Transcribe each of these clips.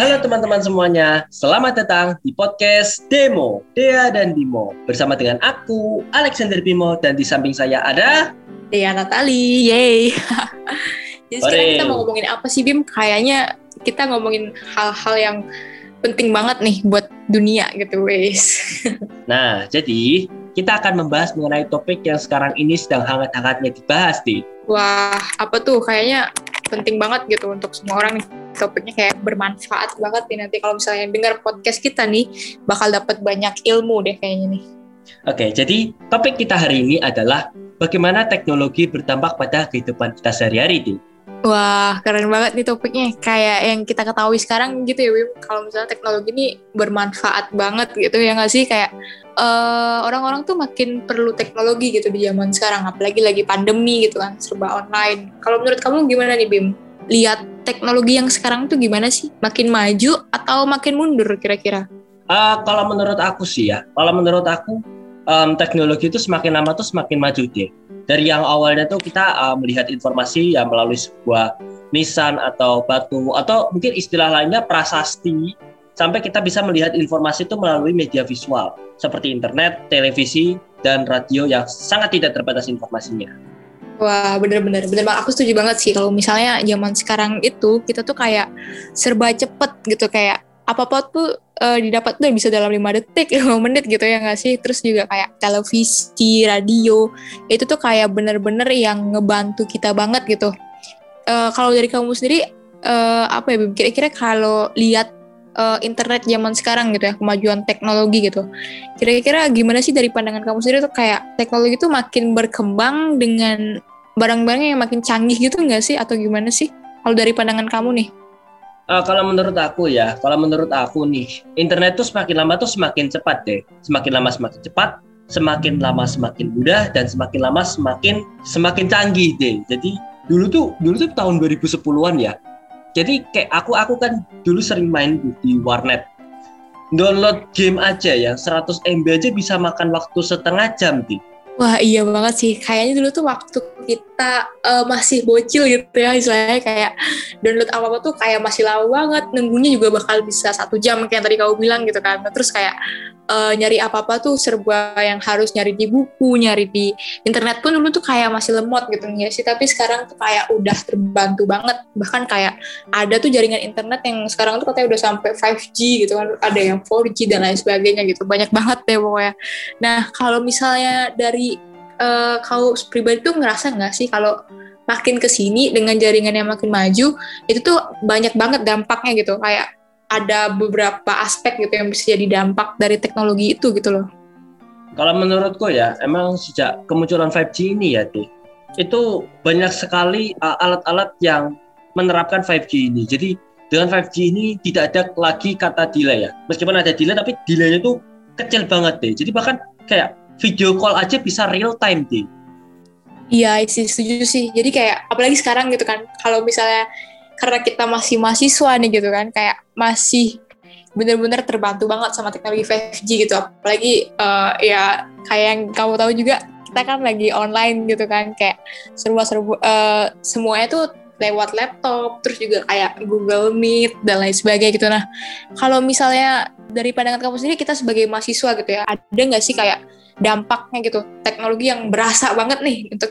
Halo teman-teman semuanya, selamat datang di podcast Demo, Dea dan Bimo. Bersama dengan aku, Alexander Bimo, dan di samping saya ada... Dea Natali, yay! Jadi sekarang kita mau ngomongin apa sih Bim? Kayaknya kita ngomongin hal-hal yang penting banget nih buat dunia gitu, wes. nah, jadi kita akan membahas mengenai topik yang sekarang ini sedang hangat-hangatnya dibahas, nih. Wah, apa tuh? Kayaknya penting banget gitu untuk semua orang nih topiknya kayak bermanfaat banget nih nanti kalau misalnya dengar podcast kita nih bakal dapat banyak ilmu deh kayaknya nih. Oke, jadi topik kita hari ini adalah bagaimana teknologi berdampak pada kehidupan kita sehari-hari, nih. Wah, keren banget nih topiknya. Kayak yang kita ketahui sekarang gitu ya, Wim. Kalau misalnya teknologi ini bermanfaat banget gitu ya nggak sih? Kayak orang eh, orang-orang tuh makin perlu teknologi gitu di zaman sekarang. Apalagi lagi pandemi gitu kan, serba online. Kalau menurut kamu gimana nih, Bim? Lihat teknologi yang sekarang tuh gimana sih? Makin maju atau makin mundur kira-kira? Uh, kalau menurut aku sih ya, kalau menurut aku um, teknologi itu semakin lama tuh semakin maju deh dari yang awalnya tuh kita uh, melihat informasi yang melalui sebuah nisan atau batu atau mungkin istilah lainnya prasasti sampai kita bisa melihat informasi itu melalui media visual seperti internet, televisi, dan radio yang sangat tidak terbatas informasinya. Wah bener-bener, bener banget. Aku setuju banget sih kalau misalnya zaman sekarang itu kita tuh kayak serba cepet gitu kayak apa-apa tuh uh, didapat tuh bisa dalam lima detik, 5 menit gitu ya nggak sih? Terus juga kayak televisi, radio, itu tuh kayak bener-bener yang ngebantu kita banget gitu. Uh, kalau dari kamu sendiri, uh, apa ya, kira-kira kalau lihat uh, internet zaman sekarang gitu ya, kemajuan teknologi gitu, kira-kira gimana sih dari pandangan kamu sendiri tuh kayak teknologi tuh makin berkembang dengan barang-barang yang makin canggih gitu nggak sih? Atau gimana sih? Kalau dari pandangan kamu nih? Uh, kalau menurut aku ya, kalau menurut aku nih, internet tuh semakin lama tuh semakin cepat deh. Semakin lama semakin cepat, semakin lama semakin mudah dan semakin lama semakin semakin canggih deh. Jadi dulu tuh dulu tuh tahun 2010-an ya. Jadi kayak aku aku kan dulu sering main di warnet. Download game aja ya 100 MB aja bisa makan waktu setengah jam deh. Wah iya banget sih. Kayaknya dulu tuh waktu kita uh, masih bocil gitu ya istilahnya kayak download apa-apa tuh kayak masih lama banget. Nunggunya juga bakal bisa satu jam kayak tadi kau bilang gitu kan. Terus kayak uh, nyari apa-apa tuh serba yang harus nyari di buku, nyari di internet pun dulu tuh kayak masih lemot gitu ya sih. Tapi sekarang tuh kayak udah terbantu banget. Bahkan kayak ada tuh jaringan internet yang sekarang tuh katanya udah sampai 5G gitu kan. Ada yang 4G dan lain sebagainya gitu. Banyak banget deh pokoknya. Nah kalau misalnya dari uh, kau pribadi tuh ngerasa nggak sih kalau makin ke sini dengan jaringan yang makin maju itu tuh banyak banget dampaknya gitu kayak ada beberapa aspek gitu yang bisa jadi dampak dari teknologi itu gitu loh. Kalau menurutku ya, emang sejak kemunculan 5G ini ya, tuh, itu banyak sekali uh, alat-alat uh, yang menerapkan 5G ini. Jadi dengan 5G ini tidak ada lagi kata delay ya. Meskipun ada delay, tapi delaynya itu kecil banget deh. Jadi bahkan kayak video call aja bisa real time deh. Iya sih setuju sih. Jadi kayak apalagi sekarang gitu kan, kalau misalnya karena kita masih mahasiswa nih gitu kan kayak masih bener-bener terbantu banget sama teknologi 5G gitu. Apalagi uh, ya kayak yang kamu tahu juga kita kan lagi online gitu kan kayak serba-serba uh, semuanya tuh lewat laptop terus juga kayak Google Meet dan lain sebagainya gitu. Nah kalau misalnya dari pandangan kamu sendiri kita sebagai mahasiswa gitu ya ada nggak sih kayak dampaknya gitu teknologi yang berasa banget nih untuk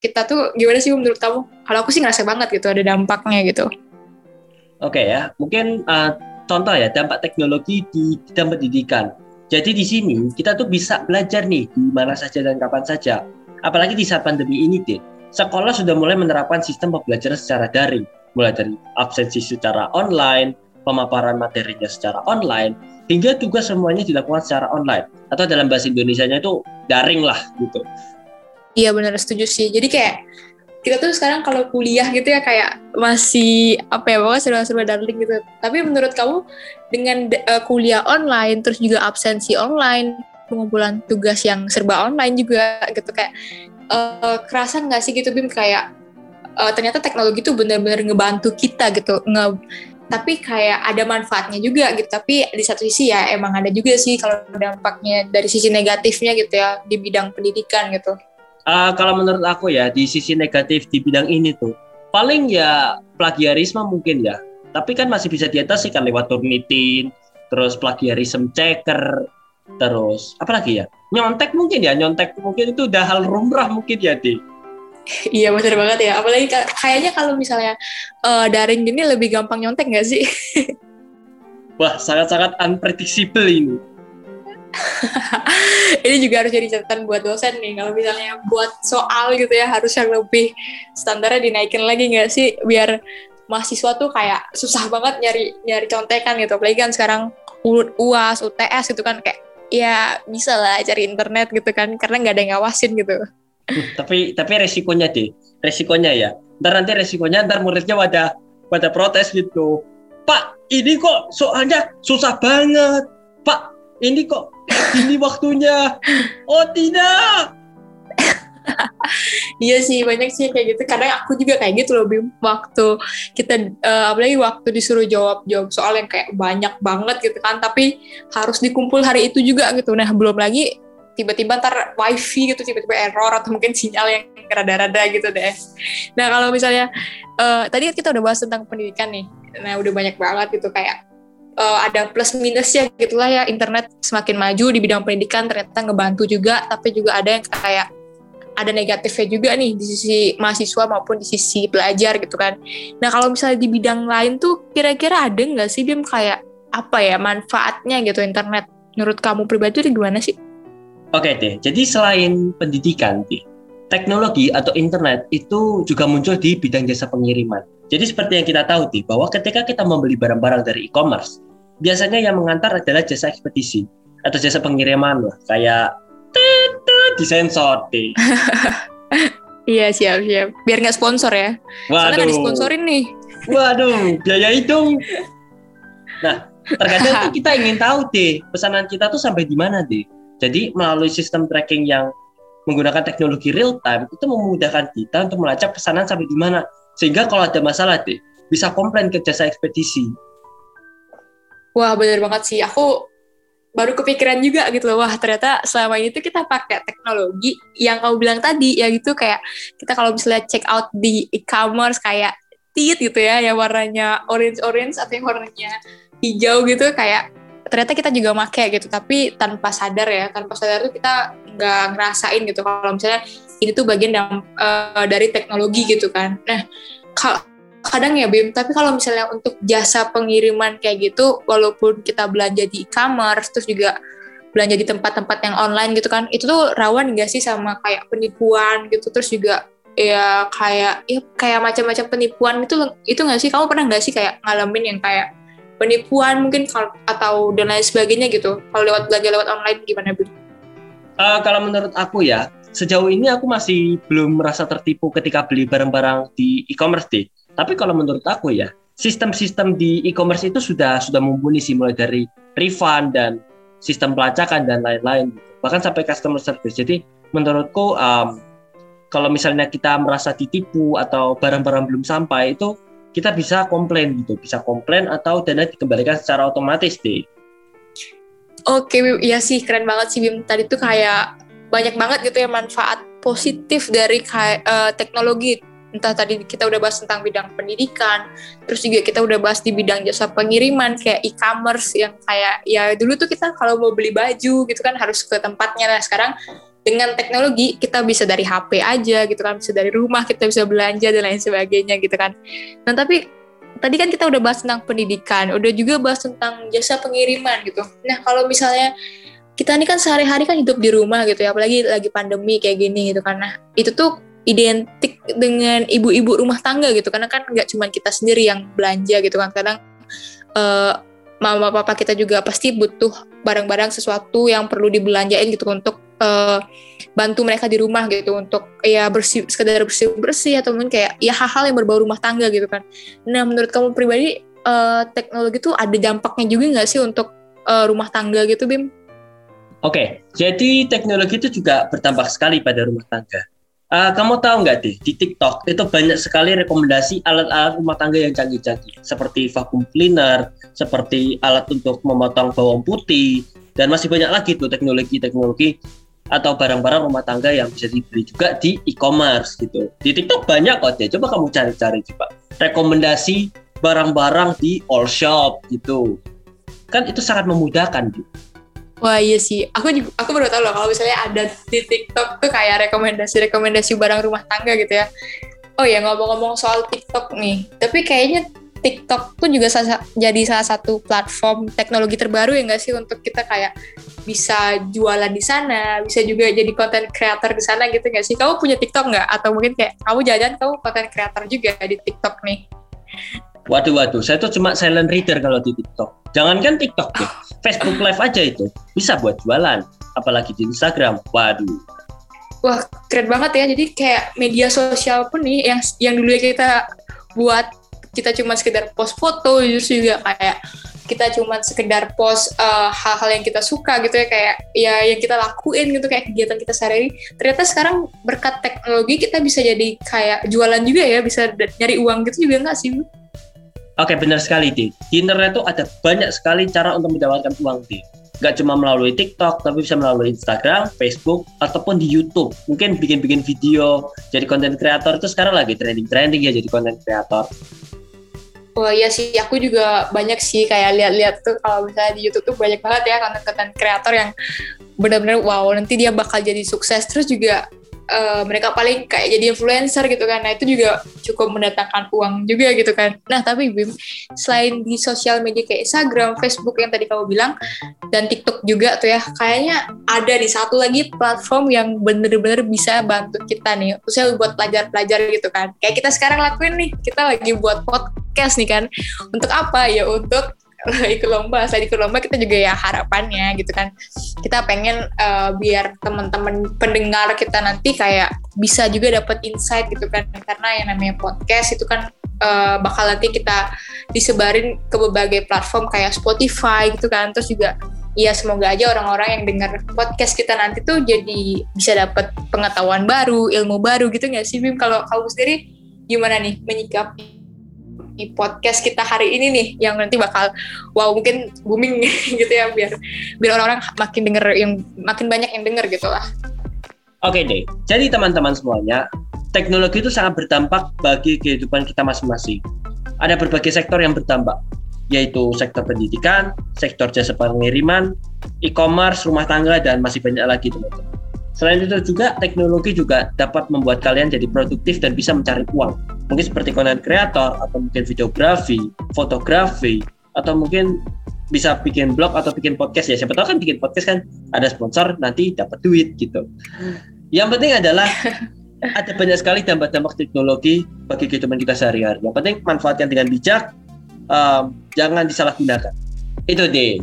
kita tuh gimana sih menurut kamu? Kalau aku sih ngerasa banget gitu ada dampaknya gitu. Oke okay, ya, mungkin uh, contoh ya dampak teknologi di bidang pendidikan. Jadi di sini kita tuh bisa belajar nih di mana saja dan kapan saja. Apalagi di saat pandemi ini deh. Sekolah sudah mulai menerapkan sistem pembelajaran secara daring, mulai dari absensi secara online, pemaparan materinya secara online, hingga tugas semuanya dilakukan secara online atau dalam bahasa Indonesia-nya itu daring lah gitu. Iya benar setuju sih. Jadi kayak kita tuh sekarang kalau kuliah gitu ya kayak masih apa ya pokoknya serba-serba darling gitu. Tapi menurut kamu dengan uh, kuliah online terus juga absensi online, pengumpulan tugas yang serba online juga gitu kayak uh, kerasa nggak sih gitu Bim kayak uh, ternyata teknologi tuh benar-benar ngebantu kita gitu nge tapi kayak ada manfaatnya juga gitu tapi di satu sisi ya emang ada juga sih kalau dampaknya dari sisi negatifnya gitu ya di bidang pendidikan gitu uh, kalau menurut aku ya di sisi negatif di bidang ini tuh paling ya plagiarisme mungkin ya tapi kan masih bisa diatasi kan lewat Turnitin, terus plagiarism checker, terus apa lagi ya? Nyontek mungkin ya, nyontek mungkin itu udah hal rumrah mungkin ya, Di. Iya benar banget ya. Apalagi kayaknya kalau misalnya uh, daring gini lebih gampang nyontek nggak sih? Wah, sangat-sangat unpredictable ini. ini juga harus jadi catatan buat dosen nih kalau misalnya buat soal gitu ya harus yang lebih standarnya dinaikin lagi nggak sih? Biar mahasiswa tuh kayak susah banget nyari nyari contekan gitu. Apalagi kan sekarang UAS, UTS gitu kan kayak ya bisa lah cari internet gitu kan karena nggak ada yang ngawasin gitu. Tapi tapi resikonya deh resikonya ya. Ntar nanti resikonya ntar muridnya pada pada protes gitu. Pak ini kok soalnya susah banget. Pak ini kok ini waktunya. Oh tidak iya sih banyak sih kayak gitu. Kadang aku juga kayak gitu loh Bim. Waktu kita uh, apalagi waktu disuruh jawab jawab soal yang kayak banyak banget gitu kan tapi harus dikumpul hari itu juga gitu. Nah belum lagi tiba-tiba ntar wifi gitu tiba-tiba error atau mungkin sinyal yang rada-rada gitu deh. Nah kalau misalnya uh, tadi kita udah bahas tentang pendidikan nih. Nah udah banyak banget gitu kayak uh, ada plus minusnya gitulah ya internet semakin maju di bidang pendidikan ternyata ngebantu juga tapi juga ada yang kayak ada negatifnya juga nih di sisi mahasiswa maupun di sisi pelajar gitu kan. Nah kalau misalnya di bidang lain tuh kira-kira ada nggak sih Bim kayak apa ya manfaatnya gitu internet? Menurut kamu pribadi gimana sih? Oke deh, jadi selain pendidikan, teknologi atau internet itu juga muncul di bidang jasa pengiriman. Jadi seperti yang kita tahu bahwa ketika kita membeli barang-barang dari e-commerce, biasanya yang mengantar adalah jasa ekspedisi atau jasa pengiriman lah, kayak disensor deh. iya siap siap. Biar nggak sponsor ya. Waduh. Soalnya disponsorin nih. Waduh, biaya itu. Nah, terkadang tuh kita ingin tahu deh pesanan kita tuh sampai di mana deh. Jadi melalui sistem tracking yang menggunakan teknologi real time itu memudahkan kita untuk melacak pesanan sampai di mana sehingga kalau ada masalah deh bisa komplain ke jasa ekspedisi. Wah benar banget sih. Aku baru kepikiran juga gitu loh. Wah ternyata selama ini tuh kita pakai teknologi yang kamu bilang tadi ya gitu kayak kita kalau misalnya check out di e-commerce kayak tit gitu ya yang warnanya orange orange atau yang warnanya hijau gitu kayak ternyata kita juga make gitu tapi tanpa sadar ya tanpa sadar tuh kita nggak ngerasain gitu kalau misalnya ini tuh bagian uh, dari teknologi gitu kan nah kadang ya Bim tapi kalau misalnya untuk jasa pengiriman kayak gitu walaupun kita belanja di e-commerce terus juga belanja di tempat-tempat yang online gitu kan itu tuh rawan gak sih sama kayak penipuan gitu terus juga ya kayak ya kayak macam-macam penipuan itu itu nggak sih kamu pernah nggak sih kayak ngalamin yang kayak penipuan mungkin atau dan lain sebagainya gitu kalau lewat belanja lewat online gimana bu? Uh, kalau menurut aku ya sejauh ini aku masih belum merasa tertipu ketika beli barang-barang di e-commerce deh. Tapi kalau menurut aku ya sistem-sistem di e-commerce itu sudah sudah mumpuni sih mulai dari refund dan sistem pelacakan dan lain-lain bahkan sampai customer service. Jadi menurutku um, kalau misalnya kita merasa ditipu atau barang-barang belum sampai itu kita bisa komplain gitu, bisa komplain atau dana dikembalikan secara otomatis deh. Oke, iya sih keren banget sih Bim. Tadi tuh kayak banyak banget gitu ya manfaat positif dari uh, teknologi. Entah tadi kita udah bahas tentang bidang pendidikan, terus juga kita udah bahas di bidang jasa pengiriman kayak e-commerce yang kayak ya dulu tuh kita kalau mau beli baju gitu kan harus ke tempatnya. Nah sekarang dengan teknologi kita bisa dari HP aja gitu kan bisa dari rumah kita bisa belanja dan lain sebagainya gitu kan. Nah tapi tadi kan kita udah bahas tentang pendidikan udah juga bahas tentang jasa pengiriman gitu. Nah kalau misalnya kita ini kan sehari-hari kan hidup di rumah gitu ya apalagi lagi pandemi kayak gini gitu kan. Nah itu tuh identik dengan ibu-ibu rumah tangga gitu karena kan nggak cuma kita sendiri yang belanja gitu kan kadang uh, mama papa kita juga pasti butuh barang-barang sesuatu yang perlu dibelanjain gitu untuk uh, bantu mereka di rumah gitu untuk ya bersih sekedar bersih bersih atau mungkin kayak ya hal-hal yang berbau rumah tangga gitu kan. Nah menurut kamu pribadi uh, teknologi itu ada dampaknya juga nggak sih untuk uh, rumah tangga gitu Bim? Oke, okay, jadi teknologi itu juga berdampak sekali pada rumah tangga. Uh, kamu tahu nggak deh di TikTok itu banyak sekali rekomendasi alat-alat rumah tangga yang canggih-canggih seperti vacuum cleaner, seperti alat untuk memotong bawang putih dan masih banyak lagi tuh teknologi-teknologi atau barang-barang rumah tangga yang bisa dibeli juga di e-commerce gitu. Di TikTok banyak kok deh. Coba kamu cari-cari coba rekomendasi barang-barang di all shop gitu. Kan itu sangat memudahkan gitu. Wah iya sih, aku juga, aku baru tahu loh kalau misalnya ada di TikTok tuh kayak rekomendasi-rekomendasi barang rumah tangga gitu ya. Oh ya ngomong-ngomong soal TikTok nih, tapi kayaknya TikTok tuh juga jadi salah satu platform teknologi terbaru ya nggak sih untuk kita kayak bisa jualan di sana, bisa juga jadi konten creator di sana gitu nggak sih? Kamu punya TikTok nggak? Atau mungkin kayak kamu jajan kamu konten creator juga di TikTok nih? Waduh, waduh, saya tuh cuma silent reader kalau di TikTok. Jangankan TikTok tuh, Facebook Live aja itu bisa buat jualan, apalagi di Instagram. Waduh, Wah keren banget ya. Jadi kayak media sosial pun nih yang yang dulu kita buat kita cuma sekedar post foto, justru juga kayak kita cuma sekedar post uh, hal-hal yang kita suka gitu ya kayak ya yang kita lakuin gitu kayak kegiatan kita sehari-hari. Ternyata sekarang berkat teknologi kita bisa jadi kayak jualan juga ya, bisa nyari uang gitu juga nggak sih? Oke benar sekali di Di internet tuh ada banyak sekali cara untuk mendapatkan uang di nggak cuma melalui TikTok tapi bisa melalui Instagram, Facebook ataupun di YouTube. Mungkin bikin-bikin video jadi konten kreator itu sekarang lagi trending-trending ya jadi konten kreator. Oh iya sih, aku juga banyak sih kayak lihat-lihat tuh kalau misalnya di YouTube tuh banyak banget ya konten-konten kreator yang benar-benar wow nanti dia bakal jadi sukses terus juga uh, mereka paling kayak jadi influencer gitu kan. Nah, itu juga cukup mendatangkan uang juga gitu kan. Nah, tapi Bim, selain di sosial media kayak Instagram, Facebook yang tadi kamu bilang, dan TikTok juga tuh ya, kayaknya ada di satu lagi platform yang bener-bener bisa bantu kita nih, khususnya buat pelajar-pelajar gitu kan. Kayak kita sekarang lakuin nih, kita lagi buat podcast nih kan. Untuk apa? Ya untuk ikut lomba selain ikut lomba kita juga ya harapannya gitu kan. Kita pengen uh, biar teman-teman pendengar kita nanti kayak bisa juga dapat insight gitu kan. Karena yang namanya podcast itu kan uh, bakal nanti kita disebarin ke berbagai platform kayak Spotify gitu kan. Terus juga ya semoga aja orang-orang yang dengar podcast kita nanti tuh jadi bisa dapat pengetahuan baru ilmu baru gitu nggak sih Bim? Kalau kamu sendiri gimana nih menyikapi di podcast kita hari ini nih yang nanti bakal wow mungkin booming gitu ya biar biar orang-orang makin denger yang makin banyak yang denger gitu lah. Oke deh, jadi teman-teman semuanya, teknologi itu sangat berdampak bagi kehidupan kita masing-masing. Ada berbagai sektor yang berdampak, yaitu sektor pendidikan, sektor jasa pengiriman, e-commerce, rumah tangga, dan masih banyak lagi teman-teman. Selain itu juga teknologi juga dapat membuat kalian jadi produktif dan bisa mencari uang. Mungkin seperti konten kreator atau mungkin videografi, fotografi atau mungkin bisa bikin blog atau bikin podcast ya. Siapa tahu kan bikin podcast kan ada sponsor nanti dapat duit gitu. Yang penting adalah ada banyak sekali dampak-dampak teknologi bagi kehidupan kita sehari-hari. Yang penting manfaatkan dengan bijak, um, jangan disalahgunakan. Itu deh.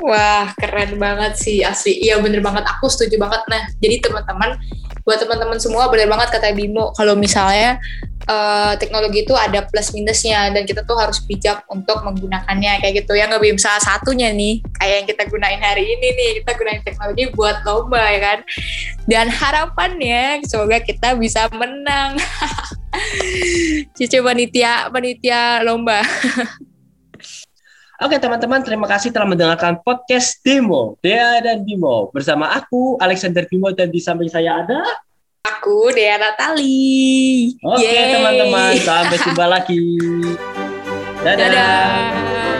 Wah, keren banget sih asli. Iya bener banget, aku setuju banget. Nah, jadi teman-teman, buat teman-teman semua bener banget kata Bimo, kalau misalnya uh, teknologi itu ada plus minusnya dan kita tuh harus bijak untuk menggunakannya kayak gitu. Ya nggak bisa salah satunya nih, kayak yang kita gunain hari ini nih, kita gunain teknologi buat lomba ya kan. Dan harapannya semoga kita bisa menang. Cici panitia panitia lomba. Oke teman-teman, terima kasih telah mendengarkan podcast Demo, Dea dan Bimo. Bersama aku, Alexander Bimo, dan di samping saya ada... Aku, Dea Natali. Oke teman-teman, sampai jumpa lagi. Dadah. Dadah.